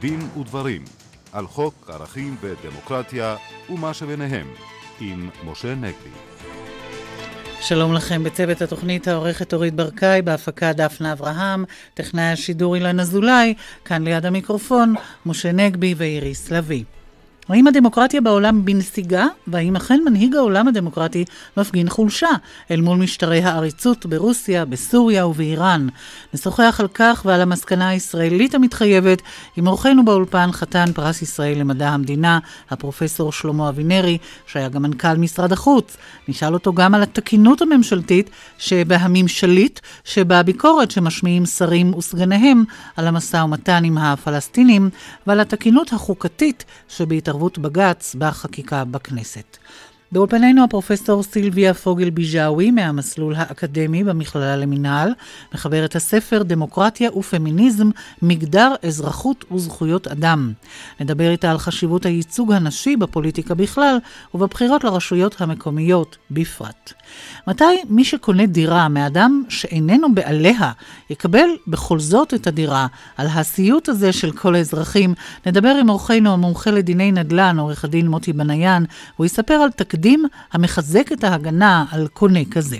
דין ודברים על חוק ערכים ודמוקרטיה ומה שביניהם עם משה נגבי. שלום לכם בצוות התוכנית העורכת אורית ברקאי, בהפקה דפנה אברהם, טכנאי השידור אילן אזולאי, כאן ליד המיקרופון, משה נגבי ואיריס לביא. האם הדמוקרטיה בעולם בנסיגה, והאם אכן מנהיג העולם הדמוקרטי מפגין חולשה אל מול משטרי העריצות ברוסיה, בסוריה ובאיראן? נשוחח על כך ועל המסקנה הישראלית המתחייבת עם אורחנו באולפן חתן פרס ישראל למדע המדינה, הפרופסור שלמה אבינרי, שהיה גם מנכ"ל משרד החוץ. נשאל אותו גם על התקינות הממשלתית שבהממשלית, שבביקורת שמשמיעים שרים וסגניהם על המשא ומתן עם הפלסטינים, ועל התקינות החוקתית שבהתערבות התערבות בג"ץ בחקיקה בכנסת. באולפנינו הפרופסור סילביה פוגל ביג'אווי מהמסלול האקדמי במכללה למינהל, מחברת הספר דמוקרטיה ופמיניזם, מגדר, אזרחות וזכויות אדם. נדבר איתה על חשיבות הייצוג הנשי בפוליטיקה בכלל ובבחירות לרשויות המקומיות בפרט. מתי מי שקונה דירה מאדם שאיננו בעליה יקבל בכל זאת את הדירה? על הסיוט הזה של כל האזרחים נדבר עם אורחנו המומחה לדיני נדל"ן, עורך הדין מוטי בניאן, הוא יספר על תקדים המחזק את ההגנה על קונה כזה.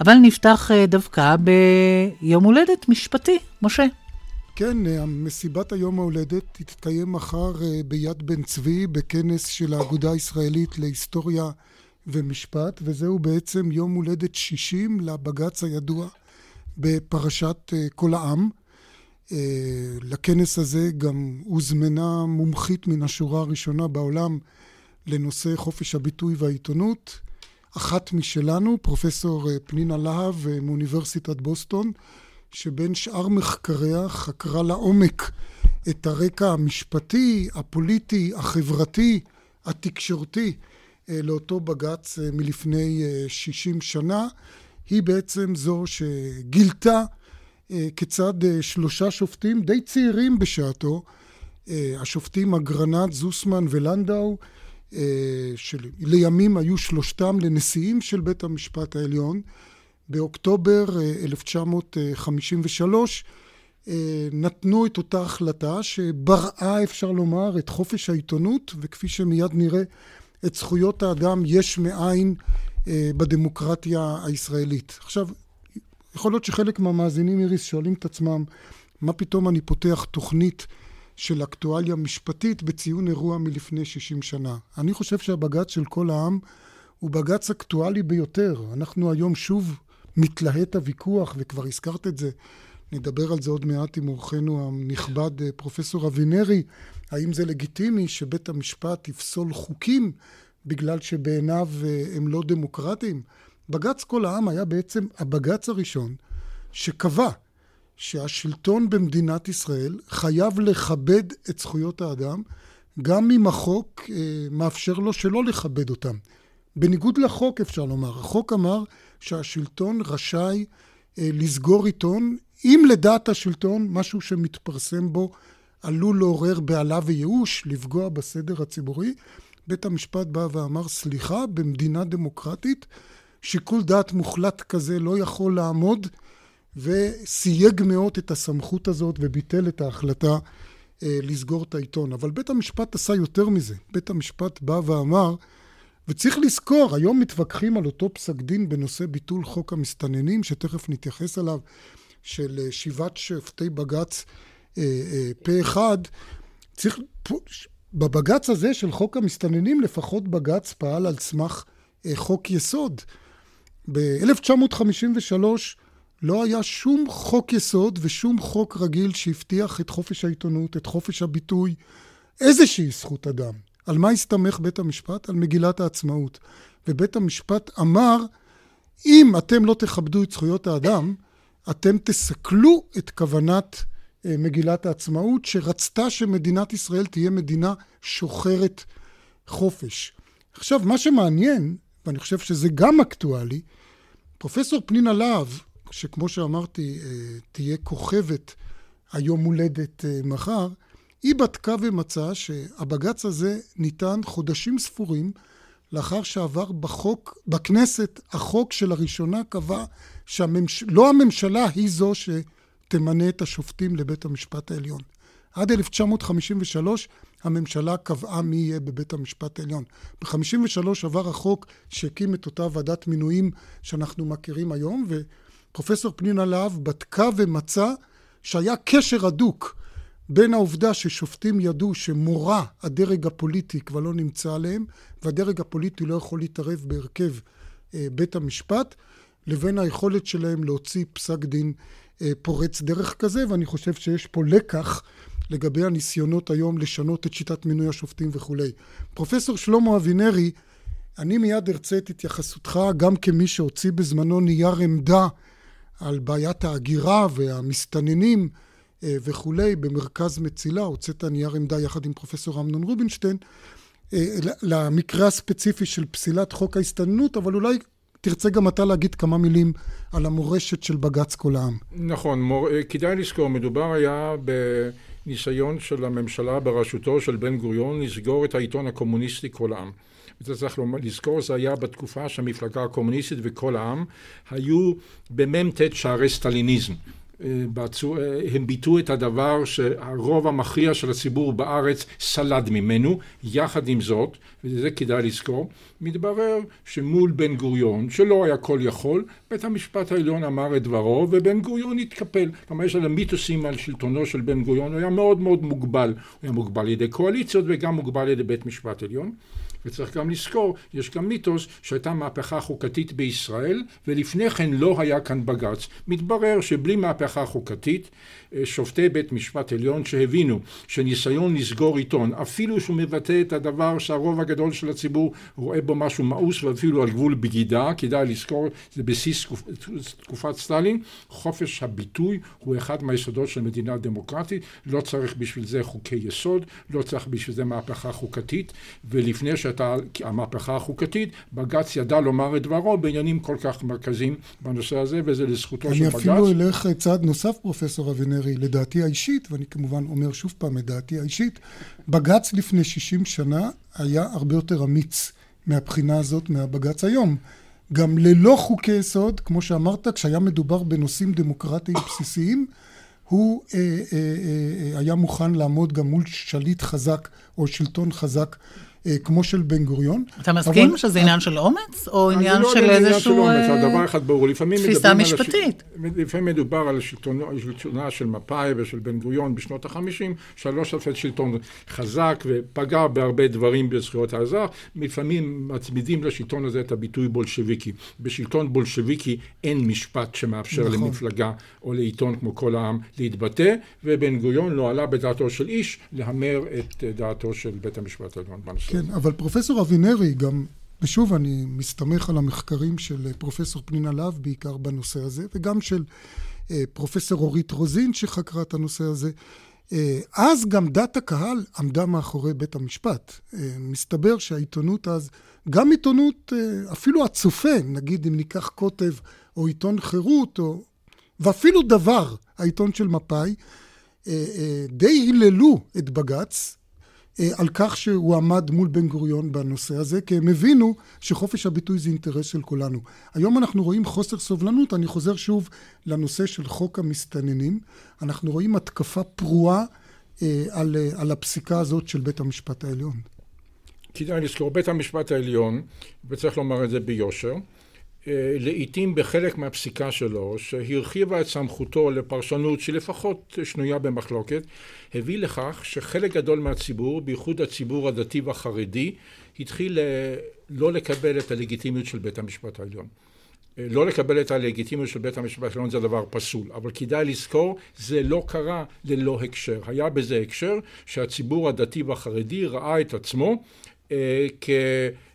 אבל נפתח אה, דווקא ביום הולדת משפטי. משה. כן, אה, מסיבת היום ההולדת תתקיים מחר אה, ביד בן צבי בכנס של האגודה הישראלית להיסטוריה ומשפט, וזהו בעצם יום הולדת 60 לבג"ץ הידוע בפרשת כל העם. לכנס הזה גם הוזמנה מומחית מן השורה הראשונה בעולם לנושא חופש הביטוי והעיתונות. אחת משלנו, פרופסור אה, פנינה להב אה, מאוניברסיטת בוסטון, שבין שאר מחקריה חקרה לעומק את הרקע המשפטי, הפוליטי, החברתי, התקשורתי אה, לאותו בג"ץ מלפני 60 שנה. היא בעצם זו שגילתה כיצד שלושה שופטים די צעירים בשעתו, השופטים אגרנט, זוסמן ולנדאו, אה, שלימים היו שלושתם לנשיאים של בית המשפט העליון. באוקטובר 1953 אה, אה, נתנו את אותה החלטה שבראה, אפשר לומר, את חופש העיתונות, וכפי שמיד נראה, את זכויות האדם יש מאין בדמוקרטיה הישראלית. עכשיו, יכול להיות שחלק מהמאזינים, איריס, שואלים את עצמם, מה פתאום אני פותח תוכנית של אקטואליה משפטית בציון אירוע מלפני 60 שנה. אני חושב שהבג"ץ של כל העם הוא בג"ץ אקטואלי ביותר. אנחנו היום שוב מתלהט הוויכוח, וכבר הזכרת את זה, נדבר על זה עוד מעט עם אורחנו הנכבד אה, פרופסור אבינרי, האם זה לגיטימי שבית המשפט יפסול חוקים בגלל שבעיניו אה, הם לא דמוקרטיים? בג"ץ כל העם היה בעצם הבג"ץ הראשון שקבע שהשלטון במדינת ישראל חייב לכבד את זכויות האדם, גם אם החוק אה, מאפשר לו שלא לכבד אותם. בניגוד לחוק אפשר לומר, החוק אמר שהשלטון רשאי אה, לסגור עיתון, אם לדעת השלטון משהו שמתפרסם בו עלול לעורר בהלה וייאוש, לפגוע בסדר הציבורי. בית המשפט בא ואמר, סליחה, במדינה דמוקרטית שיקול דעת מוחלט כזה לא יכול לעמוד וסייג מאוד את הסמכות הזאת וביטל את ההחלטה אה, לסגור את העיתון. אבל בית המשפט עשה יותר מזה. בית המשפט בא ואמר, וצריך לזכור, היום מתווכחים על אותו פסק דין בנושא ביטול חוק המסתננים, שתכף נתייחס אליו, של אה, שבעת שופטי בג"ץ אה, אה, פה אחד. צריך, בבג"ץ הזה של חוק המסתננים, לפחות בג"ץ פעל על סמך אה, חוק יסוד. ב-1953 לא היה שום חוק יסוד ושום חוק רגיל שהבטיח את חופש העיתונות, את חופש הביטוי, איזושהי זכות אדם. על מה הסתמך בית המשפט? על מגילת העצמאות. ובית המשפט אמר, אם אתם לא תכבדו את זכויות האדם, אתם תסכלו את כוונת אה, מגילת העצמאות, שרצתה שמדינת ישראל תהיה מדינה שוחרת חופש. עכשיו, מה שמעניין, ואני חושב שזה גם אקטואלי, פרופסור פנינה להב, שכמו שאמרתי, אה, תהיה כוכבת היום הולדת אה, מחר, היא בדקה ומצאה שהבג"ץ הזה ניתן חודשים ספורים לאחר שעבר בחוק, בכנסת, החוק שלראשונה קבע שלא הממשלה היא זו שתמנה את השופטים לבית המשפט העליון. עד 1953 הממשלה קבעה מי יהיה בבית המשפט העליון. ב-53 עבר החוק שהקים את אותה ועדת מינויים שאנחנו מכירים היום, ופרופסור פנינה להב בדקה ומצא שהיה קשר הדוק בין העובדה ששופטים ידעו שמורא הדרג הפוליטי כבר לא נמצא עליהם, והדרג הפוליטי לא יכול להתערב בהרכב אה, בית המשפט, לבין היכולת שלהם להוציא פסק דין אה, פורץ דרך כזה, ואני חושב שיש פה לקח לגבי הניסיונות היום לשנות את שיטת מינוי השופטים וכולי. פרופסור שלמה אבינרי, אני מיד ארצה את התייחסותך גם כמי שהוציא בזמנו נייר עמדה על בעיית ההגירה והמסתננים אה, וכולי במרכז מצילה, הוצאת נייר עמדה יחד עם פרופסור אמנון רובינשטיין, אה, למקרה הספציפי של פסילת חוק ההסתננות, אבל אולי תרצה גם אתה להגיד כמה מילים על המורשת של בג"ץ כל העם. נכון, מור... אה, כדאי לזכור, מדובר היה בניסיון של הממשלה בראשותו של בן גוריון לסגור את העיתון הקומוניסטי כל העם. צריך לזכור, זה היה בתקופה שהמפלגה הקומוניסטית וכל העם היו במ"ט שערי סטליניזם. בעצו, הם ביטאו את הדבר שהרוב המכריע של הציבור בארץ סלד ממנו, יחד עם זאת, וזה כדאי לזכור, מתברר שמול בן גוריון, שלא היה כל יכול, בית המשפט העליון אמר את דברו ובן גוריון התקפל. כלומר יש על המיתוסים על שלטונו של בן גוריון, הוא היה מאוד מאוד מוגבל, הוא היה מוגבל על ידי קואליציות וגם מוגבל על ידי בית משפט עליון. וצריך גם לזכור, יש גם מיתוס שהייתה מהפכה חוקתית בישראל, ולפני כן לא היה כאן בג"ץ. מתברר שבלי מהפכה חוקתית, אה, שופטי בית משפט עליון שהבינו שניסיון לסגור עיתון, אפילו שהוא מבטא את הדבר שהרוב הגדול של הציבור רואה בו משהו מאוס ואפילו על גבול בגידה, כדאי לזכור, זה בסיס תקופת סטלין, חופש הביטוי הוא אחד מהיסודות של מדינה דמוקרטית, לא צריך בשביל זה חוקי יסוד, לא צריך בשביל זה מהפכה חוקתית, ולפני שהייתה המהפכה החוקתית, בג"ץ ידע לומר את דברו בעניינים כל כך מרכזיים בנושא הזה, וזה לזכותו של בג"ץ. אני אפילו אלך צעד נוסף, פרופסור אבינרי, לדעתי האישית, ואני כמובן אומר שוב פעם את דעתי האישית, בג"ץ לפני 60 שנה היה הרבה יותר אמיץ מהבחינה הזאת מהבג"ץ היום. גם ללא חוקי יסוד, כמו שאמרת, כשהיה מדובר בנושאים דמוקרטיים בסיסיים, הוא אה, אה, אה, אה היה מוכן לעמוד גם מול שליט חזק או שלטון חזק כמו של בן גוריון. אתה מסכים אבל... שזה עניין של אומץ, או עניין לא של איזשהו תפיסה משפטית? לפעמים מדובר על שלטונה של מפא"י ושל בן גוריון בשנות החמישים, שלוש אלפי שלטון חזק ופגע בהרבה דברים בזכויות האזרח, לפעמים מצמידים לשלטון הזה את הביטוי בולשביקי. בשלטון בולשביקי אין משפט שמאפשר נכון. למפלגה או לעיתון כמו כל העם להתבטא, ובן גוריון לא עלה בדעתו של איש להמר את דעתו של בית המשפט העליון בנושא. כן, אבל פרופסור אבינרי גם, ושוב אני מסתמך על המחקרים של פרופסור פנינה להב בעיקר בנושא הזה, וגם של אה, פרופסור אורית רוזין שחקרה את הנושא הזה. אה, אז גם דת הקהל עמדה מאחורי בית המשפט. אה, מסתבר שהעיתונות אז, גם עיתונות, אפילו הצופה, נגיד אם ניקח קוטב או עיתון חירות, או, ואפילו דבר, העיתון של מפא"י, די היללו את בג"ץ אה, על כך שהוא עמד מול בן גוריון בנושא הזה, כי הם הבינו שחופש הביטוי זה אינטרס של כולנו. היום אנחנו רואים חוסר סובלנות, אני חוזר שוב לנושא של חוק המסתננים, אנחנו רואים התקפה פרועה אה, על, אה, על הפסיקה הזאת של בית המשפט העליון. כדאי לזכור, בית המשפט העליון, וצריך לומר את זה ביושר, אה, לעיתים בחלק מהפסיקה שלו, שהרחיבה את סמכותו לפרשנות שלפחות שנויה במחלוקת, הביא לכך שחלק גדול מהציבור, בייחוד הציבור הדתי והחרדי, התחיל אה, לא לקבל את הלגיטימיות של בית המשפט העליון. אה, לא לקבל את הלגיטימיות של בית המשפט העליון זה דבר פסול, אבל כדאי לזכור, זה לא קרה ללא הקשר. היה בזה הקשר שהציבור הדתי והחרדי ראה את עצמו אה, כ...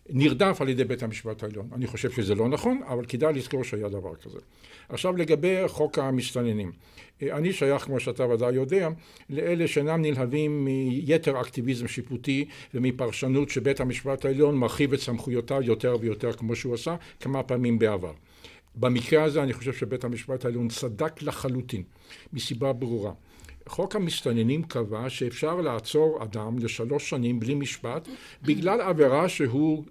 נרדף על ידי בית המשפט העליון. אני חושב שזה לא נכון, אבל כדאי לזכור שהיה דבר כזה. עכשיו לגבי חוק המסתננים. אני שייך, כמו שאתה ודאי יודע, לאלה שאינם נלהבים מיתר אקטיביזם שיפוטי ומפרשנות שבית המשפט העליון מרחיב את סמכויותיו יותר ויותר כמו שהוא עשה כמה פעמים בעבר. במקרה הזה אני חושב שבית המשפט העליון צדק לחלוטין, מסיבה ברורה. חוק המסתננים קבע שאפשר לעצור אדם לשלוש שנים בלי משפט בגלל עבירה שהוא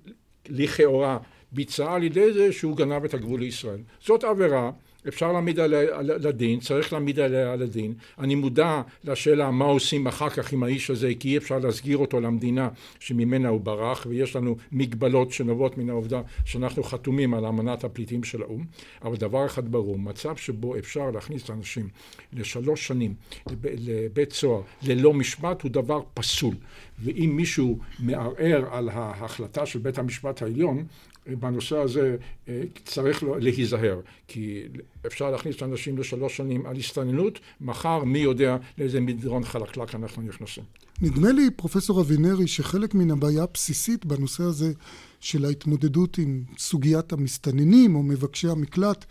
לכאורה ביצע על ידי זה שהוא גנב את הגבול לישראל. זאת עבירה אפשר להעמיד עליה לדין, צריך להעמיד עליה לדין. אני מודע לשאלה מה עושים אחר כך עם האיש הזה, כי אי אפשר להסגיר אותו למדינה שממנה הוא ברח, ויש לנו מגבלות שנובעות מן העובדה שאנחנו חתומים על אמנת הפליטים של האו"ם. אבל דבר אחד ברור, מצב שבו אפשר להכניס אנשים לשלוש שנים לבית סוהר ללא משפט הוא דבר פסול. ואם מישהו מערער על ההחלטה של בית המשפט העליון, בנושא הזה אה, צריך להיזהר, כי אפשר להכניס אנשים לשלוש שנים על הסתננות, מחר מי יודע לאיזה מדרון חלקלק אנחנו נכנסים. נדמה לי, פרופסור אבינרי, שחלק מן הבעיה הבסיסית בנושא הזה של ההתמודדות עם סוגיית המסתננים או מבקשי המקלט,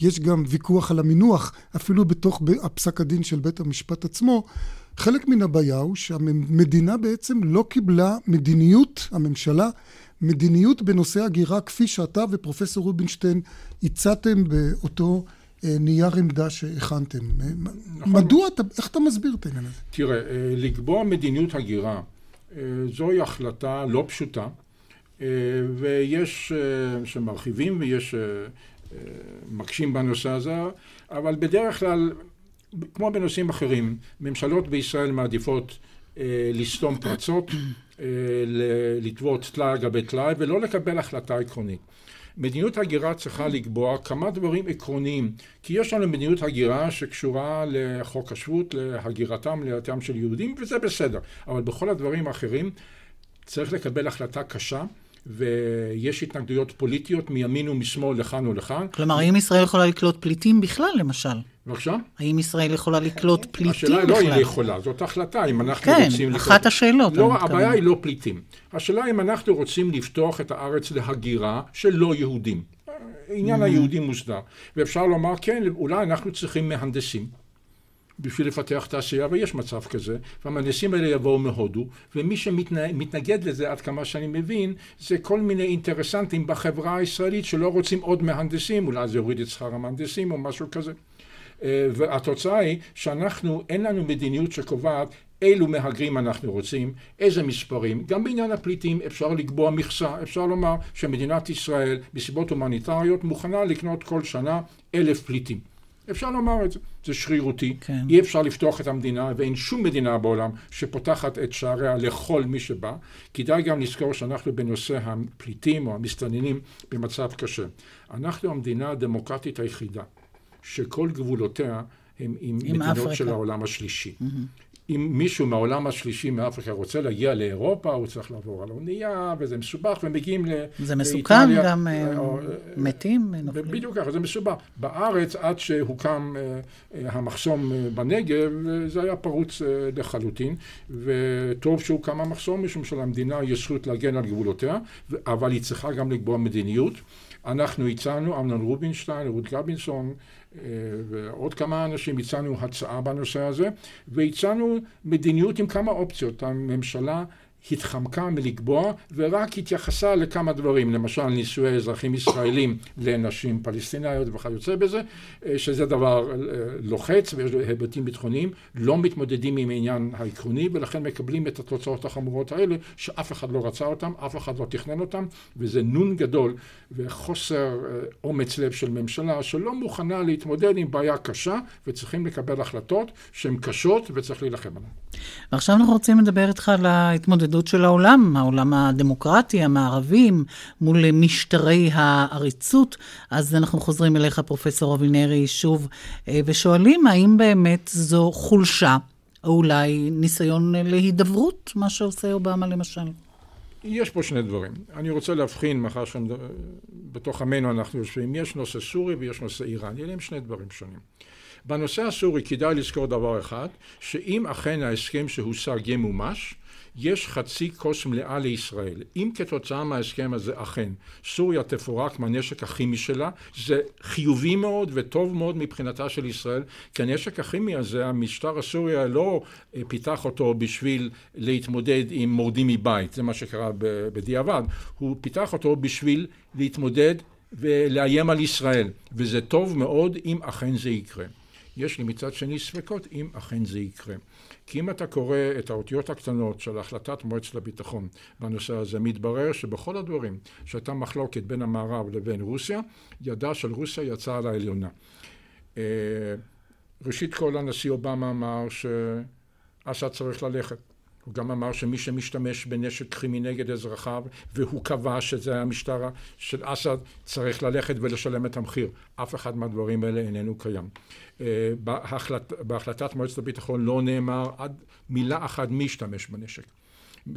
יש גם ויכוח על המינוח, אפילו בתוך הפסק הדין של בית המשפט עצמו. חלק מן הבעיה הוא שהמדינה בעצם לא קיבלה מדיניות, הממשלה, מדיניות בנושא הגירה כפי שאתה ופרופסור רובינשטיין הצעתם באותו אה, נייר עמדה שהכנתם. אה, נכון. מדוע אתה, איך אתה מסביר את העניין הזה? תראה, אה, לקבוע מדיניות הגירה זוהי החלטה לא פשוטה, ויש שמרחיבים ויש מקשים בנושא הזה, אבל בדרך כלל, כמו בנושאים אחרים, ממשלות בישראל מעדיפות לסתום פרצות אה, לטוות טלאי על גבי טלאי ולא לקבל החלטה עקרונית. מדיניות הגירה צריכה לקבוע כמה דברים עקרוניים, כי יש לנו מדיניות הגירה שקשורה לחוק השבות, להגירתם, לעלייתם של יהודים, וזה בסדר, אבל בכל הדברים האחרים צריך לקבל החלטה קשה. ויש התנגדויות פוליטיות מימין ומשמאל, לכאן ולכאן. כלומר, האם ישראל יכולה לקלוט פליטים בכלל, למשל? בבקשה? האם ישראל יכולה לקלוט פליטים השאלה בכלל? השאלה לא היא יכולה, זאת החלטה, אם אנחנו כן, רוצים לקלוט... כן, אחת השאלות. לא, הבעיה היא לא פליטים. השאלה אם אנחנו רוצים לפתוח את הארץ להגירה של לא יהודים. עניין mm-hmm. היהודים מוסדר. ואפשר לומר, כן, אולי אנחנו צריכים מהנדסים. בשביל לפתח תעשייה, ויש מצב כזה, והמהנדסים האלה יבואו מהודו, ומי שמתנגד לזה, עד כמה שאני מבין, זה כל מיני אינטרסנטים בחברה הישראלית שלא רוצים עוד מהנדסים, אולי זה יוריד את שכר המהנדסים או משהו כזה. אה, והתוצאה היא שאנחנו, אין לנו מדיניות שקובעת אילו מהגרים אנחנו רוצים, איזה מספרים. גם בעניין הפליטים אפשר לקבוע מכסה, אפשר לומר שמדינת ישראל מסיבות הומניטריות מוכנה לקנות כל שנה אלף פליטים. אפשר לומר את זה, זה שרירותי, כן. אי אפשר לפתוח את המדינה ואין שום מדינה בעולם שפותחת את שעריה לכל מי שבא. כדאי גם לזכור שאנחנו בנושא הפליטים או המסתננים במצב קשה. אנחנו המדינה הדמוקרטית היחידה שכל גבולותיה הם עם, עם מדינות אפריקה. של העולם השלישי. Mm-hmm. אם מישהו מהעולם השלישי מאפריקה רוצה להגיע לאירופה, הוא צריך לעבור על אונייה, וזה מסובך, ומגיעים לאיטליה. זה מסוכן גם, אה, או, מתים, נופלים. בדיוק ככה, זה מסובך. בארץ, עד שהוקם אה, אה, המחסום בנגב, זה היה פרוץ לחלוטין, וטוב שהוקם המחסום, משום שלמדינה יש זכות להגן על גבולותיה, אבל היא צריכה גם לקבוע מדיניות. אנחנו הצענו, אמנון רובינשטיין, רות גבינסון אה, ועוד כמה אנשים, הצענו הצעה בנושא הזה, והצענו מדיניות עם כמה אופציות. הממשלה התחמקה מלקבוע ורק התייחסה לכמה דברים, למשל נישואי אזרחים ישראלים לנשים פלסטיניות וכיוצא בזה, אה, שזה דבר אה, לוחץ ויש לו היבטים ביטחוניים, לא מתמודדים עם העניין העקרוני ולכן מקבלים את התוצאות החמורות האלה שאף אחד לא רצה אותם, אף אחד לא תכנן אותם וזה נון גדול וחוסר אה, אומץ לב של ממשלה שלא מוכנה להתמודד עם בעיה קשה וצריכים לקבל החלטות שהן קשות וצריך להילחם עליהן. ועכשיו אנחנו רוצים לדבר איתך על ההתמודדות של העולם, העולם הדמוקרטי, המערבי, מול משטרי העריצות. אז אנחנו חוזרים אליך, פרופסור אבינרי, שוב, אה, ושואלים האם באמת זו חולשה, או אולי ניסיון להידברות, מה שעושה אובמה למשל. יש פה שני דברים. אני רוצה להבחין, מאחר שבתוך עמנו אנחנו יושבים, יש נושא סורי ויש נושא איראני, אלה הם שני דברים שונים. בנושא הסורי כדאי לזכור דבר אחד, שאם אכן ההסכם שהושג ימומש, יש חצי כוס מלאה לישראל. אם כתוצאה מההסכם הזה אכן סוריה תפורק מהנשק הכימי שלה, זה חיובי מאוד וטוב מאוד מבחינתה של ישראל, כי הנשק הכימי הזה, המשטר הסורי לא אה, פיתח אותו בשביל להתמודד עם מורדים מבית, זה מה שקרה בדיעבד, הוא פיתח אותו בשביל להתמודד ולאיים על ישראל, וזה טוב מאוד אם אכן זה יקרה. יש לי מצד שני ספקות אם אכן זה יקרה. כי אם אתה קורא את האותיות הקטנות של החלטת מועצת הביטחון בנושא הזה, מתברר שבכל הדברים שהייתה מחלוקת בין המערב לבין רוסיה, ידה של רוסיה יצאה על העליונה. אה, ראשית כל הנשיא אובמה אמר שאסד צריך ללכת. הוא גם אמר שמי שמשתמש בנשק כימי נגד אזרחיו והוא קבע שזה המשטר של אסד צריך ללכת ולשלם את המחיר. אף אחד מהדברים האלה איננו קיים. אה, בהחלט, בהחלטת מועצת הביטחון לא נאמר עד מילה אחת מי ישתמש בנשק.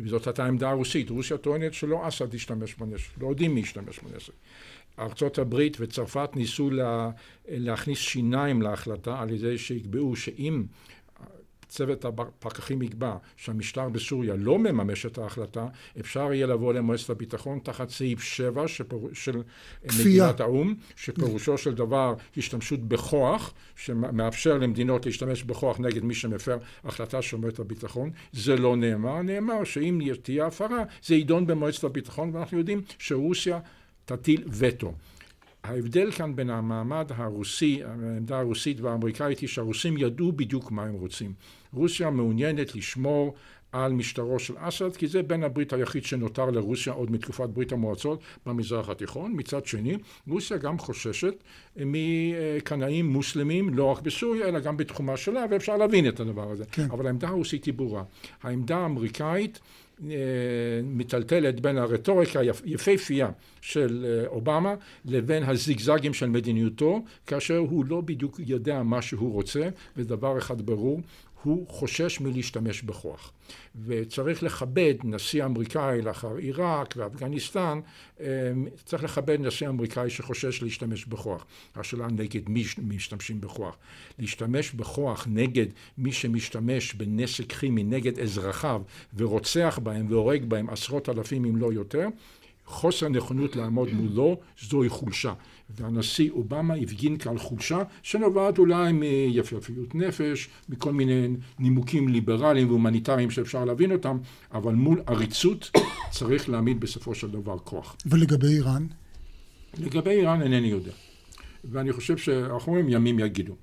זאת הייתה העמדה הרוסית. רוסיה טוענת שלא אסד ישתמש בנשק, לא יודעים מי ישתמש בנשק. ארצות הברית וצרפת ניסו לה, להכניס שיניים להחלטה על ידי שיקבעו שאם צוות הפקחים יקבע שהמשטר בסוריה לא מממש את ההחלטה, אפשר יהיה לבוא למועצת הביטחון תחת סעיף 7 שפור... של מדינת האו"ם, שפירושו של דבר השתמשות בכוח, שמאפשר למדינות להשתמש בכוח נגד מי שמפר החלטה של מועצת הביטחון. זה לא נאמר, נאמר שאם תהיה הפרה זה יידון במועצת הביטחון, ואנחנו יודעים שרוסיה תטיל וטו. ההבדל כאן בין המעמד הרוסי, העמדה הרוסית והאמריקאית היא שהרוסים ידעו בדיוק מה הם רוצים. רוסיה מעוניינת לשמור על משטרו של אסד, כי זה בן הברית היחיד שנותר לרוסיה עוד מתקופת ברית המועצות במזרח התיכון. מצד שני, רוסיה גם חוששת מקנאים מוסלמים, לא רק בסוריה, אלא גם בתחומה שלה, ואפשר להבין את הדבר הזה. כן. אבל העמדה הרוסית היא ברורה. העמדה האמריקאית מטלטלת בין הרטוריקה היפהפייה של אה, אובמה לבין הזיגזגים של מדיניותו, כאשר הוא לא בדיוק יודע מה שהוא רוצה, ודבר אחד ברור, הוא חושש מלהשתמש בכוח. וצריך לכבד נשיא אמריקאי לאחר עיראק ואפגניסטן, אמ, צריך לכבד נשיא אמריקאי שחושש להשתמש בכוח. השאלה נגד מי משתמשים בכוח. להשתמש בכוח נגד מי שמשתמש בנשק כימי נגד אזרחיו ורוצח בהם והורג בהם עשרות אלפים אם לא יותר, חוסר נכונות לעמוד מולו זוהי חולשה. והנשיא אובמה הפגין כאן חולשה שנובעת אולי מיפייפיות נפש, מכל מיני נימוקים ליברליים והומניטריים שאפשר להבין אותם, אבל מול עריצות צריך להעמיד בסופו של דבר כוח. ולגבי איראן? לגבי איראן אינני יודע. ואני חושב שאנחנו רואים ימים יגידו.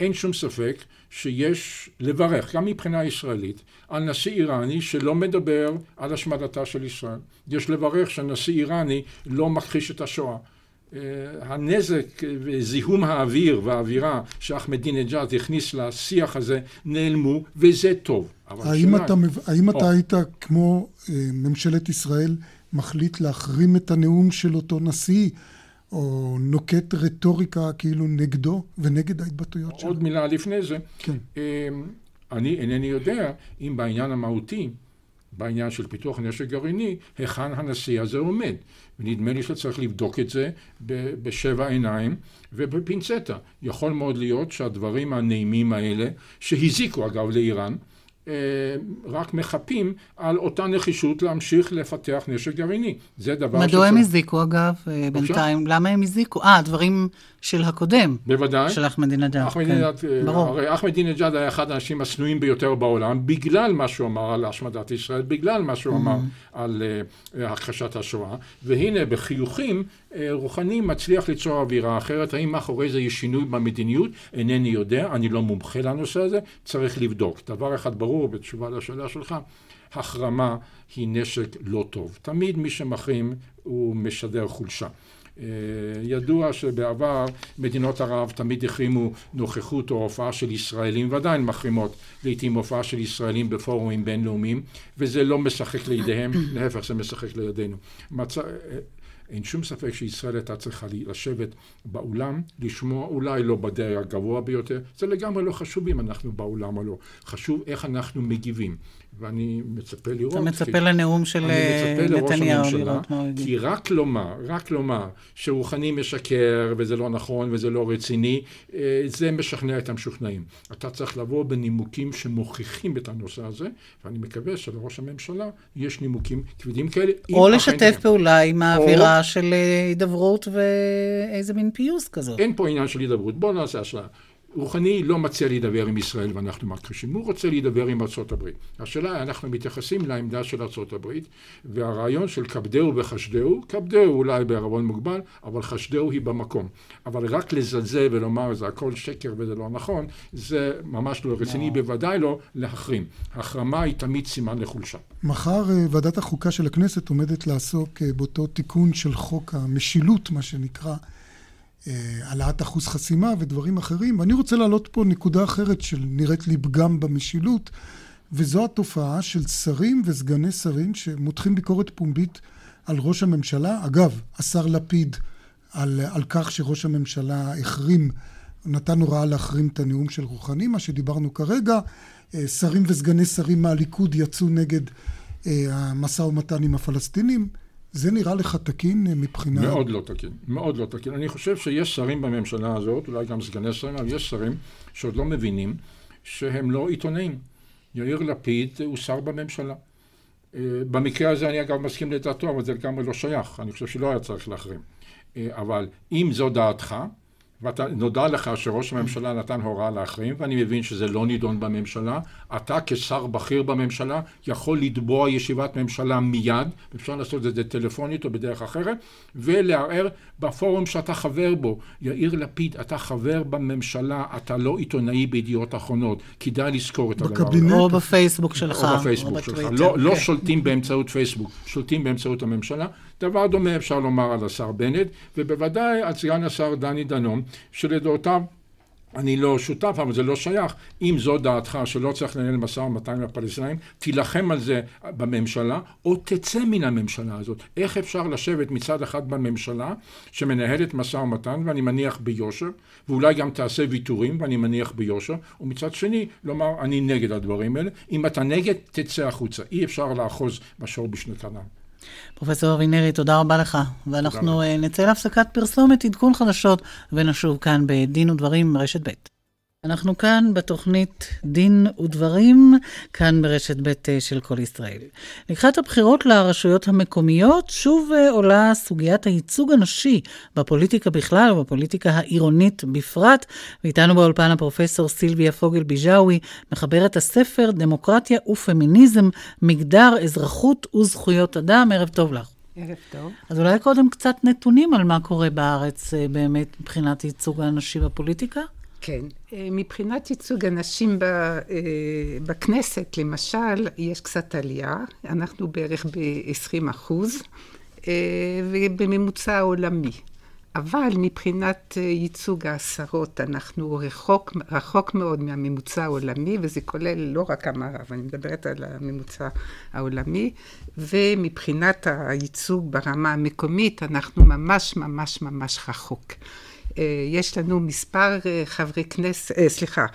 אין שום ספק שיש לברך, גם מבחינה ישראלית, על נשיא איראני שלא מדבר על השמדתה של ישראל. יש לברך שנשיא איראני לא מכחיש את השואה. אה, הנזק וזיהום האוויר והאווירה שאחמדינג'אד הכניס לשיח הזה נעלמו, וזה טוב. האם אתה, האם אתה היית כמו אה, ממשלת ישראל מחליט להחרים את הנאום של אותו נשיא? או נוקט רטוריקה כאילו נגדו ונגד ההתבטאויות שלו. עוד מילה לפני זה. כן. אמ, אני אינני יודע אם בעניין המהותי, בעניין של פיתוח נשק גרעיני, היכן הנשיא הזה עומד. ונדמה לי שצריך לבדוק את זה בשבע עיניים ובפינצטה. יכול מאוד להיות שהדברים הנעימים האלה, שהזיקו אגב לאיראן, רק מחפים על אותה נחישות להמשיך לפתח נשק גרעיני. זה דבר מדוע שצריך... הם הזיקו אגב אה, בינתיים? למה הם הזיקו? אה, דברים של הקודם. בוודאי. של אחמדינג'אד. אחמדינג'אד, כן. ברור. הרי אחמדינג'אד היה אחד האנשים השנואים ביותר בעולם, בגלל מה שהוא אמר על השמדת ישראל, בגלל מה שהוא אמר mm-hmm. על uh, הכחשת השואה, והנה בחיוכים רוחני מצליח ליצור אווירה אחרת. האם מאחורי זה יש שינוי במדיניות? אינני יודע, אני לא מומחה לנושא הזה, צריך לבדוק. דבר אחד ברור בתשובה לשאלה שלך, החרמה היא נשק לא טוב. תמיד מי שמחרים הוא משדר חולשה. אה, ידוע שבעבר מדינות ערב תמיד החרימו נוכחות או הופעה של ישראלים ועדיין מחרימות לעיתים הופעה של ישראלים בפורומים בינלאומיים וזה לא משחק לידיהם, להפך זה משחק לידינו. מצ... אין שום ספק שישראל הייתה צריכה לשבת באולם, לשמוע אולי לא בדרג הגבוה ביותר, זה לגמרי לא חשוב אם אנחנו באולם או לא, חשוב איך אנחנו מגיבים. ואני מצפה לראות... אתה מצפה כי, לנאום של נתניהו, לראות מה הוא יגיד. כי רק לומר, רק לומר שרוחני משקר וזה לא נכון וזה לא רציני, אה, זה משכנע את המשוכנעים. אתה צריך לבוא בנימוקים שמוכיחים את הנושא הזה, ואני מקווה שלראש הממשלה יש נימוקים כבדים כאלה. או לשתף פעולה עם האווירה של אה, הידברות ואיזה מין פיוס כזאת. אין פה עניין של הידברות. בואו נעשה השוואה. רוחני לא מציע להידבר עם ישראל ואנחנו מכחישים, הוא רוצה להידבר עם ארצות הברית. השאלה, אנחנו מתייחסים לעמדה של ארצות הברית, והרעיון של כבדהו וחשדהו, כבדהו אולי בערבון מוגבל, אבל חשדהו היא במקום. אבל רק לזלזל ולומר זה הכל שקר וזה לא נכון, זה ממש לא רציני, לא. בוודאי לא להחרים. החרמה היא תמיד סימן לחולשה. מחר אה, ועדת החוקה של הכנסת עומדת לעסוק אה, באותו תיקון של חוק המשילות, מה שנקרא. אה, העלאת אחוז חסימה ודברים אחרים. ואני רוצה להעלות פה נקודה אחרת שנראית לי פגם במשילות, וזו התופעה של שרים וסגני שרים שמותחים ביקורת פומבית על ראש הממשלה. אגב, השר לפיד, על, על כך שראש הממשלה החרים, נתן הוראה להחרים את הנאום של רוחני, מה שדיברנו כרגע. אה, שרים וסגני שרים מהליכוד יצאו נגד אה, המשא ומתן עם הפלסטינים. זה נראה לך תקין אה, מבחינה... מאוד לא תקין, מאוד לא תקין. אני חושב שיש שרים בממשלה הזאת, אולי גם סגני שרים, אבל יש שרים שעוד לא מבינים שהם לא עיתונאים. יאיר לפיד הוא שר בממשלה. אה, במקרה הזה אני אגב מסכים לדעתו, אבל זה לגמרי לא שייך. אני חושב שלא היה צריך להחרים. אה, אבל אם זו דעתך, ונודע לך שראש הממשלה נתן הוראה להחרים, ואני מבין שזה לא נידון בממשלה, אתה כשר בכיר בממשלה יכול לתבוע ישיבת ממשלה מיד, אפשר לעשות את זה טלפונית או בדרך אחרת, ולערער בפורום שאתה חבר בו. יאיר לפיד, אתה חבר בממשלה, אתה לא עיתונאי בידיעות אחרונות, כדאי לזכור את הדבר הזה. או בפייסבוק שלך. או בפייסבוק שלך. לא, לא כן. שולטים באמצעות פייסבוק, שולטים באמצעות הממשלה. דבר דומה אפשר לומר על השר בנט, ובוודאי על סגן השר דני דנון, שלדעותיו אני לא שותף, אבל זה לא שייך. אם זו דעתך שלא צריך לנהל משא ומתן עם הפלסטינאים, תילחם על זה בממשלה, או תצא מן הממשלה הזאת. איך אפשר לשבת מצד אחד בממשלה שמנהלת משא ומתן, ואני מניח ביושר, ואולי גם תעשה ויתורים, ואני מניח ביושר, ומצד שני לומר, אני נגד הדברים האלה. אם אתה נגד, תצא החוצה. אי אפשר לאחוז בשור בשנתנם. פרופסור אבינרי, תודה רבה לך. ואנחנו תודה. אה, נצא להפסקת פרסומת, עדכון חדשות, ונשוב כאן בדין ודברים, רשת ב'. אנחנו כאן בתוכנית דין ודברים, כאן ברשת ב' אה, של כל ישראל. לקראת הבחירות לרשויות המקומיות, שוב אה, עולה סוגיית הייצוג הנשי בפוליטיקה בכלל ובפוליטיקה העירונית בפרט. ואיתנו באולפן הפרופסור סילביה פוגל ביג'אווי, מחברת הספר דמוקרטיה ופמיניזם, מגדר, אזרחות וזכויות אדם. ערב טוב לך. ערב טוב. אז אולי קודם קצת נתונים על מה קורה בארץ אה, באמת מבחינת ייצוג הנשי בפוליטיקה? כן. אה, מבחינת ייצוג הנשים אה, בכנסת, למשל, יש קצת עלייה. אנחנו בערך ב-20 אחוז, אה, ובממוצע העולמי. אבל מבחינת ייצוג העשרות, אנחנו רחוק, רחוק מאוד מהממוצע העולמי, וזה כולל לא רק המערב, אני מדברת על הממוצע העולמי, ומבחינת הייצוג ברמה המקומית, אנחנו ממש ממש ממש רחוק. אה, יש לנו מספר אה, חברי כנסת, אה, סליחה,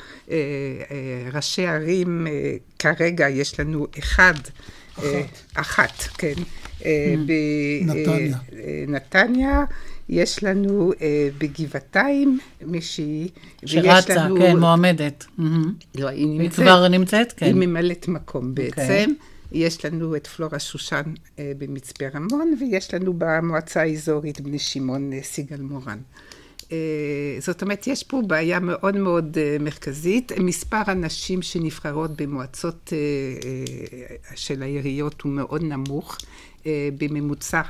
ראשי ערים, כרגע יש לנו אחד, אחת, אחת כן, נתניה. בנתניה. יש לנו בגבעתיים מישהי, שרצה, כן, מועמדת. לא, היא נמצאת. היא כבר נמצאת, כן. היא ממלאת מקום אוקיי. בעצם. יש לנו את פלורה שושן במצפה רמון, ויש לנו במועצה האזורית בני שמעון סיגל מורן. אה, זאת אומרת, יש פה בעיה מאוד מאוד אה, מרכזית. מספר הנשים שנבחרות במועצות אה, של העיריות הוא מאוד נמוך. בממוצע,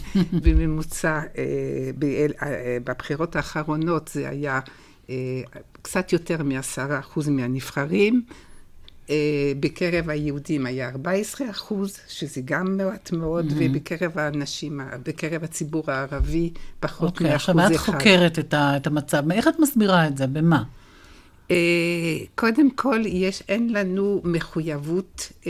בממוצע, בבחירות האחרונות זה היה קצת יותר מעשרה אחוז מהנבחרים. אה, בקרב היהודים היה 14 אחוז, שזה גם מעט מאוד, mm-hmm. ובקרב האנשים, בקרב הציבור הערבי, פחות okay, מאחוז אחד. אוקיי, עכשיו, את חוקרת את, ה, את המצב. איך את מסבירה את זה? במה? Uh, קודם כל, יש, אין לנו מחויבות uh,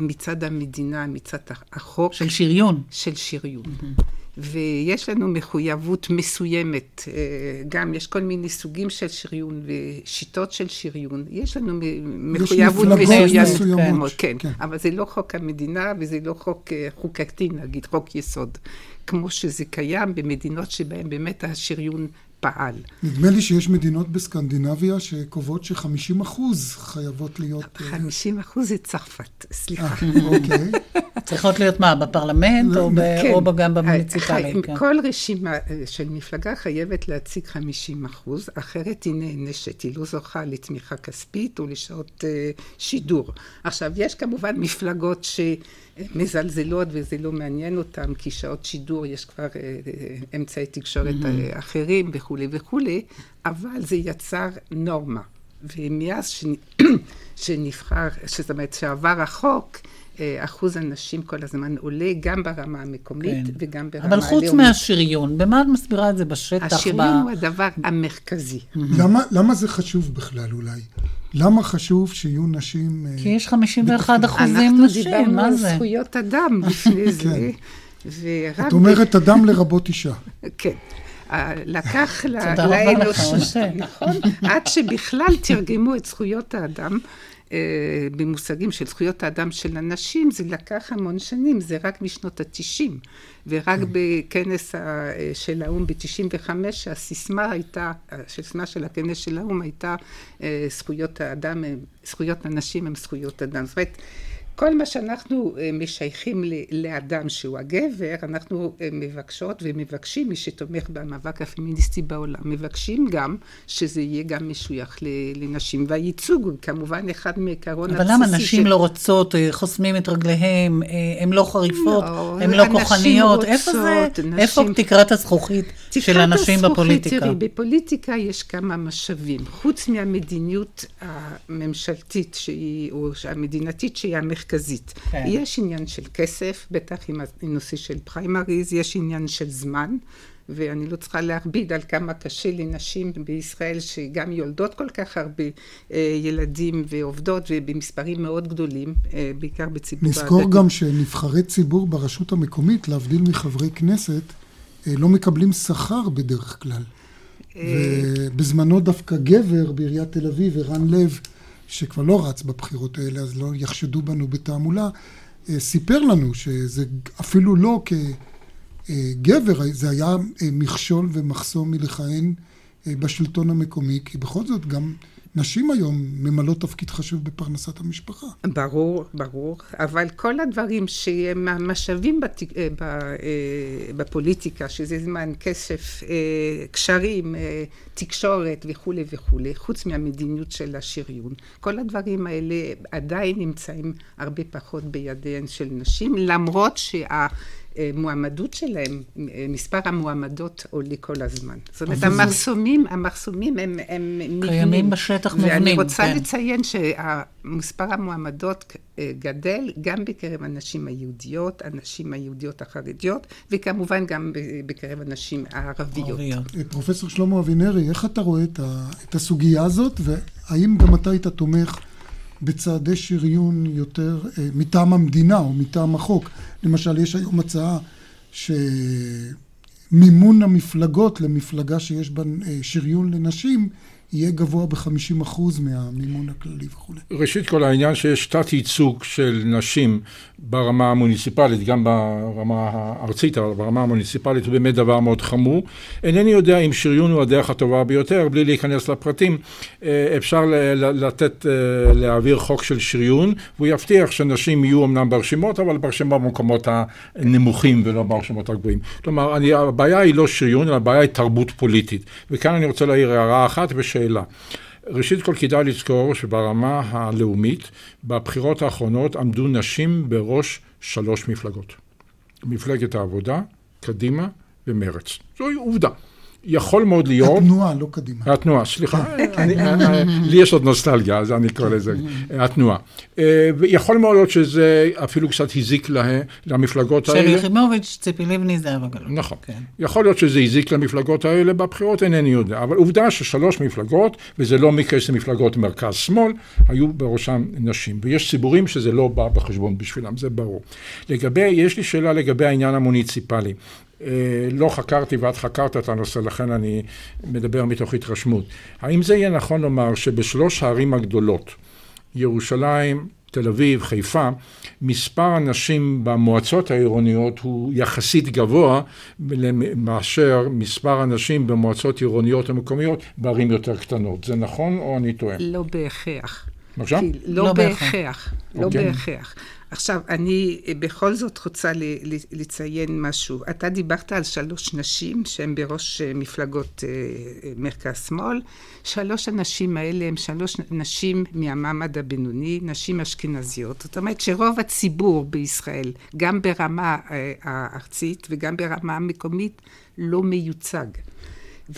מצד המדינה, מצד החוק. של שריון. של שריון. Mm-hmm. ויש לנו מחויבות מסוימת, אה, גם יש כל מיני סוגים של שריון ושיטות של שריון, יש לנו מחויבות מסוימת, כן, כן, אבל זה לא חוק המדינה וזה לא חוק אה, חוקתי, נגיד, חוק יסוד, כמו שזה קיים במדינות שבהן באמת השריון פעל. נדמה לי שיש מדינות בסקנדינביה שקובעות ש-50 אחוז חייבות להיות... 50 אחוז זה צרפת, סליחה. אוקיי. צריכות להיות מה, בפרלמנט או, ב, כן. או גם במוניציפלי? חי- כן. כל רשימה אה, של מפלגה חייבת להציג 50 אחוז, אחרת היא נענשת, היא לא זוכה לתמיכה כספית או לשעות אה, שידור. עכשיו, יש כמובן מפלגות שמזלזלות וזה לא מעניין אותן, כי שעות שידור יש כבר אה, אה, אמצעי תקשורת אה, אחרים וכולי וכולי, אבל זה יצר נורמה. ומאז שנ- שנבחר, זאת אומרת שעבר החוק, אה, אחוז הנשים כל הזמן עולה, גם ברמה המקומית כן. וגם ברמה אבל הלאומית. חוץ מהשריון, במה את מסבירה את זה בשטח? השריון ב- הוא הדבר המרכזי. למה, למה זה חשוב בכלל אולי? למה חשוב שיהיו נשים... אה, כי יש 51 אחוזים אנחנו נשים, דיברנו מה על זה? זכויות אדם לפני זה, ורק... את אומרת אדם לרבות אישה. כן. אה, לקח לאנושות. נכון? עד שבכלל תרגמו את זכויות האדם אה, במושגים של זכויות האדם של הנשים, זה לקח המון שנים, זה רק משנות התשעים. ורק כן. בכנס ה- של האו"ם ב-95, הסיסמה הייתה, הסיסמה של הכנס של האו"ם הייתה אה, זכויות האדם, זכויות הנשים הם זכויות אדם. זאת אומרת, כל מה שאנחנו אה, משייכים לאדם שהוא הגבר, אנחנו אה, מבקשות ומבקשים, מי שתומך במאבק הפמיניסטי בעולם, מבקשים גם שזה יהיה גם משוייך לנשים. והייצוג הוא כמובן אחד מעקרון אבל למה נשים לא רוצות, אה, חוסמים את רגליהם, הן לא חריפות, לא, הן לא כוחניות? איפה זה? רוצות, נשים- איפה תקרת הזכוכית של הנשים הזכוכית, בפוליטיקה? תראי, בפוליטיקה יש כמה משאבים. חוץ מהמדיניות הממשלתית שהיא, או המדינתית שהיא המרכזית. כן. יש עניין של כסף, בטח עם הנושא של פריימריז, יש עניין של זמן. ואני לא צריכה להכביד על כמה קשה לנשים בישראל שגם יולדות כל כך הרבה אה, ילדים ועובדות ובמספרים מאוד גדולים, אה, בעיקר בציבור נזכור הדתי. גם שנבחרי ציבור ברשות המקומית, להבדיל מחברי כנסת, אה, לא מקבלים שכר בדרך כלל. ובזמנו דווקא גבר בעיריית תל אביב, ערן לב, שכבר לא רץ בבחירות האלה, אז לא יחשדו בנו בתעמולה, אה, סיפר לנו שזה אפילו לא כגבר, זה היה אה, מכשול ומחסום מלכהן אה, בשלטון המקומי, כי בכל זאת גם נשים היום ממלאות תפקיד חשוב בפרנסת המשפחה. ברור, ברור, אבל כל הדברים שהם המשאבים בת, אה, אה, בפוליטיקה, שזה זמן, כסף, אה, קשרים, תקשורת וכולי וכולי, חוץ מהמדיניות של השריון, כל הדברים האלה עדיין נמצאים הרבה פחות בידיהן של נשים, למרות שה... מועמדות שלהם, מספר המועמדות עולה כל הזמן. זאת אומרת, המחסומים, המחסומים הם, הם מבנים. קיימים בשטח ואני מבנים, רוצה כן. לציין שמספר המועמדות אה, גדל גם בקרב הנשים היהודיות, הנשים היהודיות החרדיות, וכמובן גם בקרב הנשים הערביות. ערביות. אה, פרופסור שלמה אבינרי, איך אתה רואה את הסוגיה הזאת, והאם גם אתה היית תומך בצעדי שריון יותר אה, מטעם המדינה או מטעם החוק? למשל, יש היום הצעה שמימון המפלגות למפלגה שיש בה אה, שריון לנשים יהיה גבוה ב-50% מהמימון הכללי וכולי. ראשית כל העניין שיש תת ייצוג של נשים ברמה המוניציפלית, גם ברמה הארצית, אבל ברמה המוניציפלית הוא באמת דבר מאוד חמור. אינני יודע אם שריון הוא הדרך הטובה ביותר, בלי להיכנס לפרטים. אה, אפשר לתת, אה, להעביר חוק של שריון, והוא יבטיח שנשים יהיו אמנם ברשימות, אבל ברשימות במקומות הנמוכים ולא ברשימות הגבוהים. כלומר, אני, הבעיה היא לא שריון, אלא הבעיה היא תרבות פוליטית. וכאן אני רוצה להעיר הערה אחת ושאלה. ראשית כל כדאי לזכור שברמה הלאומית, בבחירות האחרונות עמדו נשים בראש שלוש מפלגות. מפלגת העבודה, קדימה ומרץ. זוהי עובדה. יכול מאוד להיות... התנועה, לא קדימה. התנועה, סליחה, אני- אה, לי יש עוד נוסטלגיה, אז אני קורא לזה התנועה. אה, ויכול מאוד להיות שזה אפילו קצת הזיק לה- למפלגות שלי האלה. יחימוביץ', ציפי לבני, זהבה גלאון. נכון. כן. יכול להיות שזה הזיק למפלגות האלה בבחירות, אינני יודע. אבל עובדה ששלוש מפלגות, וזה לא מקרה של מפלגות מרכז-שמאל, היו בראשם נשים. ויש ציבורים שזה לא בא בחשבון בשבילם, זה ברור. לגבי, יש לי שאלה לגבי העניין המוניציפלי. אה, לא חקרתי ואת חקרת את הנושא, לכן אני מדבר מתוך התרשמות. האם זה יהיה נכון לומר שבשלוש הערים הגדולות, ירושלים, תל אביב, חיפה, מספר הנשים במועצות העירוניות הוא יחסית גבוה מאשר מספר הנשים במועצות עירוניות המקומיות בערים יותר קטנות. זה נכון או אני טועה? לא בהכרח. בבקשה? לא, לא בהכרח. לא אוקיי. בהכרח. עכשיו, אני בכל זאת רוצה לציין משהו. אתה דיברת על שלוש נשים שהן בראש אה, מפלגות אה, מרכז-שמאל. שלוש הנשים האלה הן שלוש נשים מהמעמד הבינוני, נשים אשכנזיות. זאת אומרת שרוב הציבור בישראל, גם ברמה אה, הארצית וגם ברמה המקומית, לא מיוצג.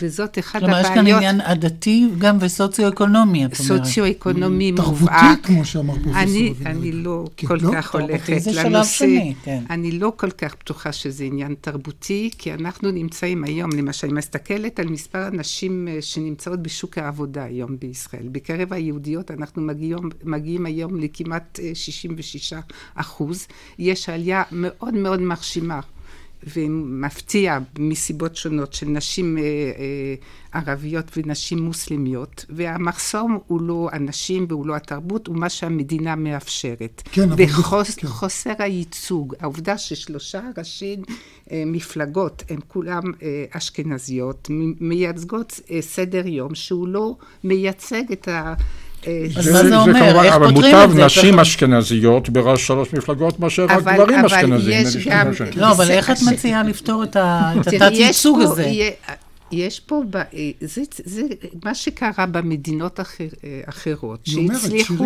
וזאת אחת כלומר, הבעיות... כלומר, יש כאן עניין עדתי גם וסוציו-אקונומי, את אומרת. סוציו-אקונומי מובהק. תרבותי, כמו שאמר פרופסור אני, אני לא כן, כל לא? כך הולכת זה שלב שני, כן. אני לא כל כך בטוחה שזה עניין תרבותי, כי אנחנו נמצאים היום, למשל, אני מסתכלת על מספר הנשים אה, שנמצאות בשוק העבודה היום בישראל. בקרב היהודיות אנחנו מגיעים, מגיעים היום לכמעט 66 אה, אחוז. יש עלייה מאוד מאוד מרשימה. ומפתיע מסיבות שונות של נשים אה, אה, ערביות ונשים מוסלמיות, והמחסום הוא לא הנשים והוא לא התרבות, הוא מה שהמדינה מאפשרת. כן, אבל... וחוסר כן. הייצוג, העובדה ששלושה ראשי אה, מפלגות הן כולן אה, אשכנזיות, מייצגות אה, סדר יום שהוא לא מייצג את ה... אז מה זה אומר? איך פותרים את זה? אבל מוטב נשים אשכנזיות בראש שלוש מפלגות מאשר רק גברים אשכנזיים. לא, אבל איך את מציעה לפתור את התת-ייצוג הזה? יש פה, זה, זה מה שקרה במדינות אחר, אחרות, שהצליחו,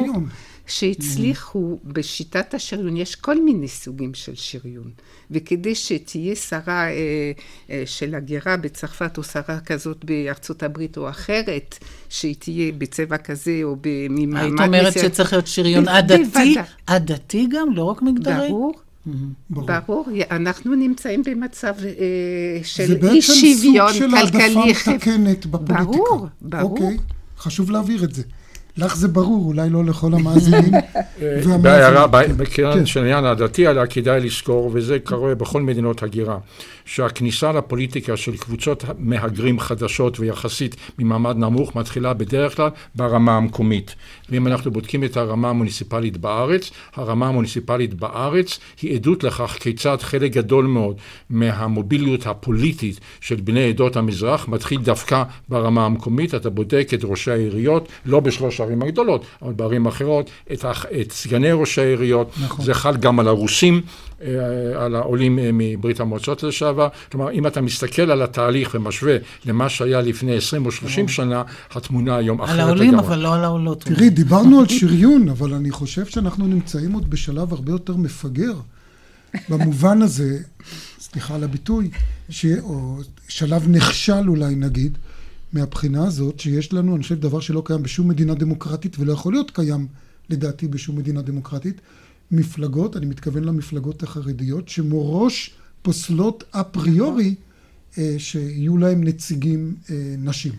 שהצליחו בשיטת השריון, יש כל מיני סוגים של שריון. וכדי שתהיה שרה אה, אה, של הגירה בצרפת, או שרה כזאת בארצות הברית או אחרת, שהיא תהיה בצבע כזה או במעמד... היית אומרת שצריך להיות שריון עדתי? עדתי גם, לא רק מגדרי? ברור. ברור. ברור, אנחנו נמצאים במצב אה, של אי שוויון כלכלי. זה בעצם סוג של העדפה מתקנת בפוליטיקה. ברור, ברור. אוקיי, חשוב להבהיר את זה. לך זה ברור, אולי לא לכל המאזינים והמאזינים. בקרן כן. של העניין הדתי עליה כדאי לזכור, וזה קורה בכל מדינות הגירה, שהכניסה לפוליטיקה של קבוצות מהגרים חדשות ויחסית ממעמד נמוך מתחילה בדרך כלל ברמה המקומית. ואם אנחנו בודקים את הרמה המוניציפלית בארץ, הרמה המוניציפלית בארץ היא עדות לכך כיצד חלק גדול מאוד מהמוביליות הפוליטית של בני עדות המזרח מתחיל דווקא ברמה המקומית. אתה בודק את ראשי העיריות, לא בשלוש הערים הגדולות, אבל בערים אחרות, את, את סגני ראשי העיריות, נכון. זה חל גם על הרוסים. אה, על העולים אה, מברית המועצות לשעבר. כלומר, אם אתה מסתכל על התהליך ומשווה למה שהיה לפני 20 או 30 שנה, התמונה היום אחרת לגמרי. על העולים, אבל לא על העולות. תראי, דיברנו על שריון, אבל אני חושב שאנחנו נמצאים עוד בשלב הרבה יותר מפגר. במובן הזה, סליחה על הביטוי, ש... או שלב נכשל אולי נגיד, מהבחינה הזאת, שיש לנו, אני חושב, דבר שלא קיים בשום מדינה דמוקרטית ולא יכול להיות קיים, לדעתי, בשום מדינה דמוקרטית, מפלגות, אני מתכוון למפלגות החרדיות, שמראש פוסלות אפריורי אה, שיהיו להם נציגים אה, נשים.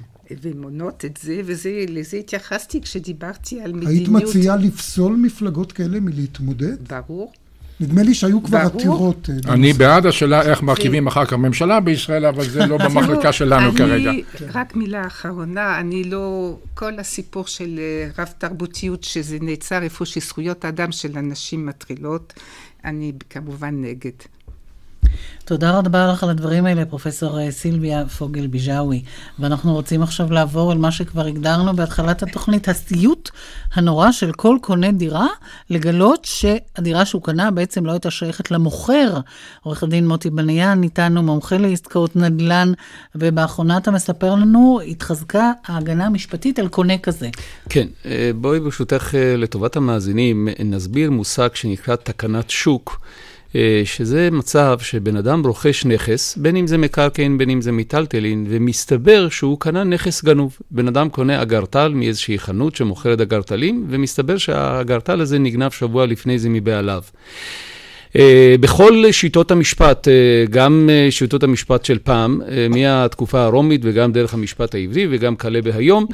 ומונות את זה, ולזה התייחסתי כשדיברתי על מדיניות... היית מציעה לפסול מפלגות כאלה מלהתמודד? ברור. נדמה לי שהיו כבר עתירות. אה, אני בעד השאלה איך מרכיבים אחר כך ממשלה בישראל, אבל זה לא במחלקה שלנו כרגע. רק מילה אחרונה, אני לא... כל הסיפור של רב תרבותיות, שזה נעצר איפה שזכויות האדם של אנשים מטרילות, אני כמובן נגד. תודה רבה לך על הדברים האלה, פרופסור אה, סילביה פוגל ביג'אווי. ואנחנו רוצים עכשיו לעבור אל מה שכבר הגדרנו בהתחלת התוכנית, הסיוט הנורא של כל קונה דירה, לגלות שהדירה שהוא קנה בעצם לא הייתה שייכת למוכר. עורך הדין מוטי בניאן, איתנו מומחה לעסקאות נדל"ן, ובאחרונה אתה מספר לנו, התחזקה ההגנה המשפטית על קונה כזה. כן, אה, בואי ברשותך אה, לטובת המאזינים, נסביר מושג שנקרא תקנת שוק. אה, שזה מצב שבן אדם רוכש נכס, בין אם זה מקרקעין, בין אם זה מיטלטלין, ומסתבר שהוא קנה נכס גנוב. בן אדם קונה אגרטל מאיזושהי חנות שמוכרת אגרטלים, ומסתבר שהאגרטל הזה נגנב שבוע לפני זה מבעליו. Uh, בכל שיטות המשפט, uh, גם שיטות המשפט של פעם, מהתקופה הרומית וגם דרך המשפט העברי וגם כלה בהיום,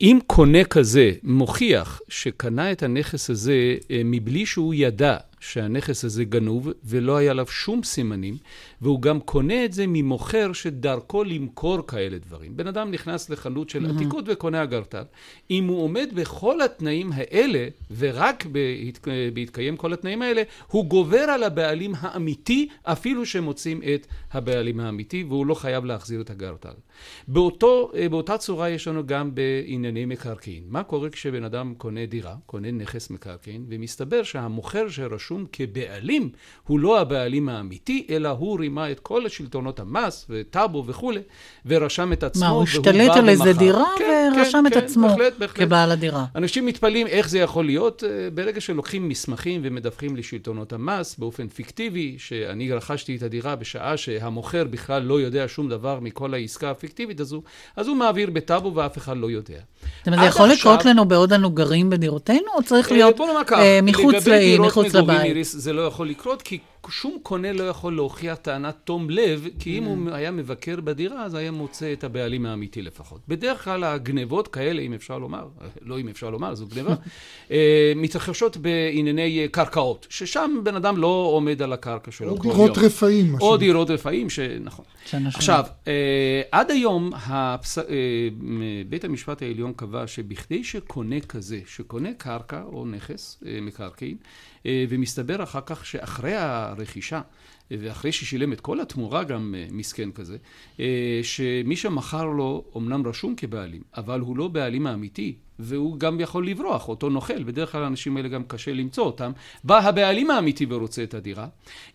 אם קונה כזה מוכיח שקנה את הנכס הזה מבלי שהוא ידע שהנכס הזה גנוב ולא היה עליו שום סימנים, והוא גם קונה את זה ממוכר שדרכו למכור כאלה דברים. בן אדם נכנס לחנות של עתיקות וקונה אגרטל. אם הוא עומד בכל התנאים האלה, ורק בהת... בהתקיים כל התנאים האלה, הוא גובר על הבעלים האמיתי, אפילו שמוצאים את הבעלים האמיתי, והוא לא חייב להחזיר את הגרטל. באותו, באותה צורה יש לנו גם בענייני מקרקעין. מה קורה כשבן אדם קונה דירה, קונה נכס מקרקעין, ומסתבר שהמוכר שרשום כבעלים הוא לא הבעלים האמיתי, אלא הוא רימה את כל שלטונות המס וטאבו וכולי, ורשם את עצמו, מה, הוא השתלט על איזה דירה כן, ורשם כן, את עצמו בהחלט, בהחלט. כבעל הדירה. אנשים מתפלאים איך זה יכול להיות אה, ברגע שלוקחים מסמכים ומדווחים לשלטונות המס באופן פיקטיבי, שאני רכשתי את הדירה בשעה שהמוכר בכלל לא יודע שום דבר מכל העסקה הפיקטיבית הזו, אז הוא מעביר בטאבו ואף אחד לא יודע. זאת אומרת, זה יכול עכשיו- לקרות לנו בעוד אנו גרים בדירותינו, או צריך אה, להיות אה, מחוץ דירות מחוץ לבית? איריס, זה לא יכול לקרות, כי שום קונה לא יכול להוכיח טענת תום לב, כי אם הוא היה מבקר בדירה, אז היה מוצא את הבעלים האמיתי לפחות. בדרך כלל הגנבות כאלה, אם אפשר לומר, לא אם אפשר לומר, זו גנבה, אה, מתרחשות בענייני אה, קרקעות, ששם בן אדם לא עומד על הקרקע שלו או דירות. רפאים. או. דירות רפאים, שנכון. עכשיו, אה, עד היום בית המשפט העליון קבע שבכדי שקונה כזה, שקונה קרקע או נכס מקרקעין, ומסתבר אחר כך שאחרי הרכישה, אה, ואחרי ששילם את כל התמורה גם אה, מסכן כזה, אה, שמי שמכר לו אומנם רשום כבעלים, אבל הוא לא בעלים האמיתי, והוא גם יכול לברוח, אותו נוכל, בדרך כלל האנשים האלה גם קשה למצוא אותם, בא הבעלים האמיתי ורוצה את הדירה.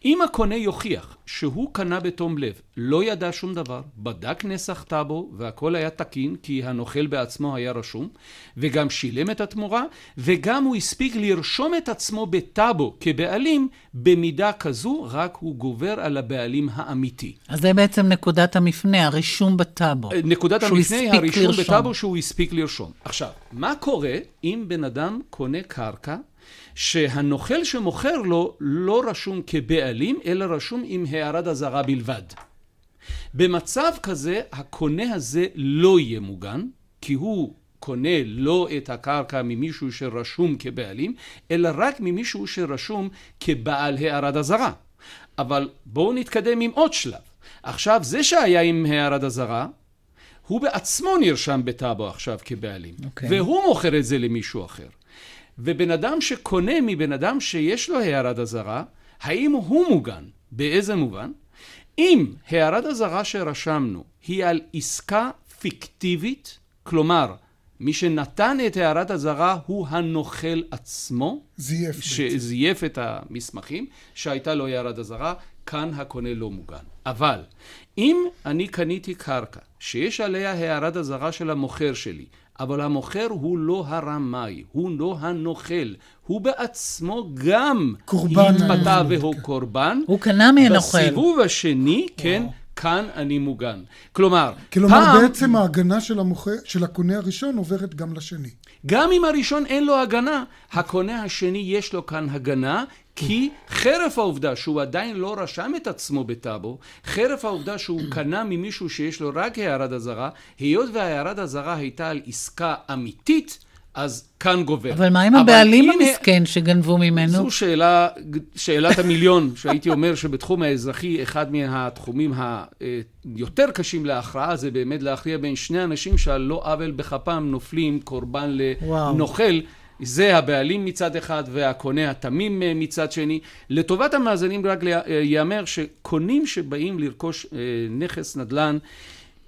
אם הקונה יוכיח שהוא קנה בתום לב, לא ידע שום דבר, בדק נסח טאבו והכל היה תקין, כי הנוכל בעצמו היה רשום, וגם שילם את התמורה, וגם הוא הספיק לרשום את עצמו בטאבו כבעלים, במידה כזו רק הוא גובר על הבעלים האמיתי. אז זה בעצם נקודת המפנה, הרישום בטאבו. נקודת שהוא המפנה היא הרישום לרשום. בטאבו שהוא הספיק לרשום. עכשיו, מה קורה אם בן אדם קונה קרקע שהנוכל שמוכר לו לא רשום כבעלים, אלא רשום עם הערת אזהרה בלבד? במצב כזה, הקונה הזה לא יהיה מוגן, כי הוא קונה לא את הקרקע ממישהו שרשום כבעלים, אלא רק ממישהו שרשום כבעל הערת אזהרה. אבל בואו נתקדם עם עוד שלב. עכשיו, זה שהיה עם הערת אזהרה, הוא בעצמו נרשם בטאבו עכשיו כבעלים, אוקיי. והוא מוכר את זה למישהו אחר. ובן אדם שקונה מבן אדם שיש לו הערת אזהרה, האם הוא מוגן? באיזה מובן? אם הערת אזהרה שרשמנו היא על עסקה פיקטיבית, כלומר, מי שנתן את הערת אזהרה הוא הנוכל עצמו, זייף. שזייף את המסמכים, שהייתה לו הערת אזהרה, כאן הקונה לא מוגן. אבל אם אני קניתי קרקע שיש עליה הערת אזהרה של המוכר שלי, אבל המוכר הוא לא הרמאי, הוא לא הנוכל, הוא בעצמו גם קורבן התפתה הנוכל, והוא. קורבן. הוא קנה מהנוכל. בסיבוב השני, כן, כאן אני מוגן. כלומר, כלומר, פעם, בעצם ההגנה של, המוכר, של הקונה הראשון עוברת גם לשני. גם אם הראשון אין לו הגנה, הקונה השני יש לו כאן הגנה, כי חרף העובדה שהוא עדיין לא רשם את עצמו בטאבו, חרף העובדה שהוא קנה ממישהו שיש לו רק הערת אזהרה, היות והערת אזהרה הייתה על עסקה אמיתית, אז כאן גובר. אבל מה עם הבעלים אם- המסכן שגנבו ממנו? זו שאלה, שאלת המיליון, שהייתי אומר שבתחום האזרחי, אחד מהתחומים היותר קשים להכרעה, זה באמת להכריע בין שני אנשים שעל לא עוול בכפם נופלים קורבן וואו. לנוכל. זה הבעלים מצד אחד והקונה התמים אה, מצד שני. לטובת המאזינים רק אה, ייאמר שקונים שבאים לרכוש אה, נכס נדל"ן,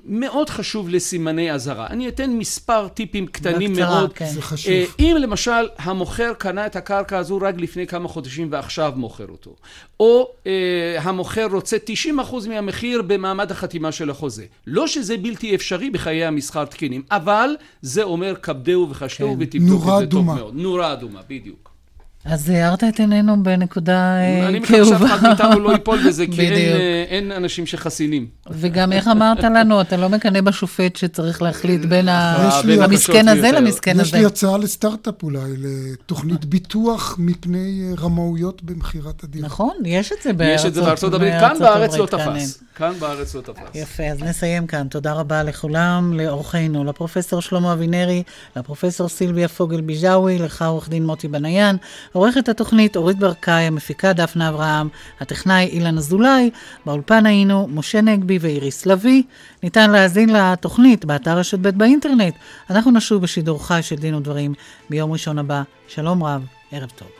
מאוד חשוב לסימני אזהרה. אני אתן מספר טיפים קטנים בקצרה, מאוד. כן. זה חשוב. אה, אם למשל המוכר קנה את הקרקע הזו רק לפני כמה חודשים ועכשיו מוכר אותו, או אה, המוכר רוצה 90% מהמחיר במעמד החתימה של החוזה. לא שזה בלתי אפשרי בחיי המסחר תקינים, אבל זה אומר כבדהו וחשדהו כן. ותבדוק נורה את זה טוב אדומה. מאוד. נורה אדומה, בדיוק. אז הארת את עינינו בנקודה אה, אני מקווה שאף כאובה. אחד מאיתנו לא ייפול בזה, כי אין. אה, אין אנשים שחסינים. וגם איך אמרת לנו, אתה לא מקנא בשופט שצריך להחליט בין ה- יש לי- המסכן הזה. למסכן יש הזה. לי הצעה לסטארט-אפ אולי, לתוכנית ביטוח מפני אה, רמאויות במכירת הדירה. נכון, יש את זה יש בארצות את זה בארצות הברית, כאן בארץ לא. תפס. כאן בארץ לא תפס. יפה, אז נסיים כאן. תודה רבה לכולם, לאורחינו, לפרופסור שלמה אבינרי, לפרופסור סילביה פוגל ביג'אווי, לך עורך דין מוטי בניאן, עורכת התוכנית אורית ברקאי, המפיקה דפנה אברהם, הטכנאי אילן אזולאי, באולפן היינו משה נגבי ואיריס לביא. ניתן להאזין לתוכנית באתר רשת ב' באינטרנט. אנחנו נשוב בשידור חי של דין ודברים ביום ראשון הבא. שלום רב, ערב טוב.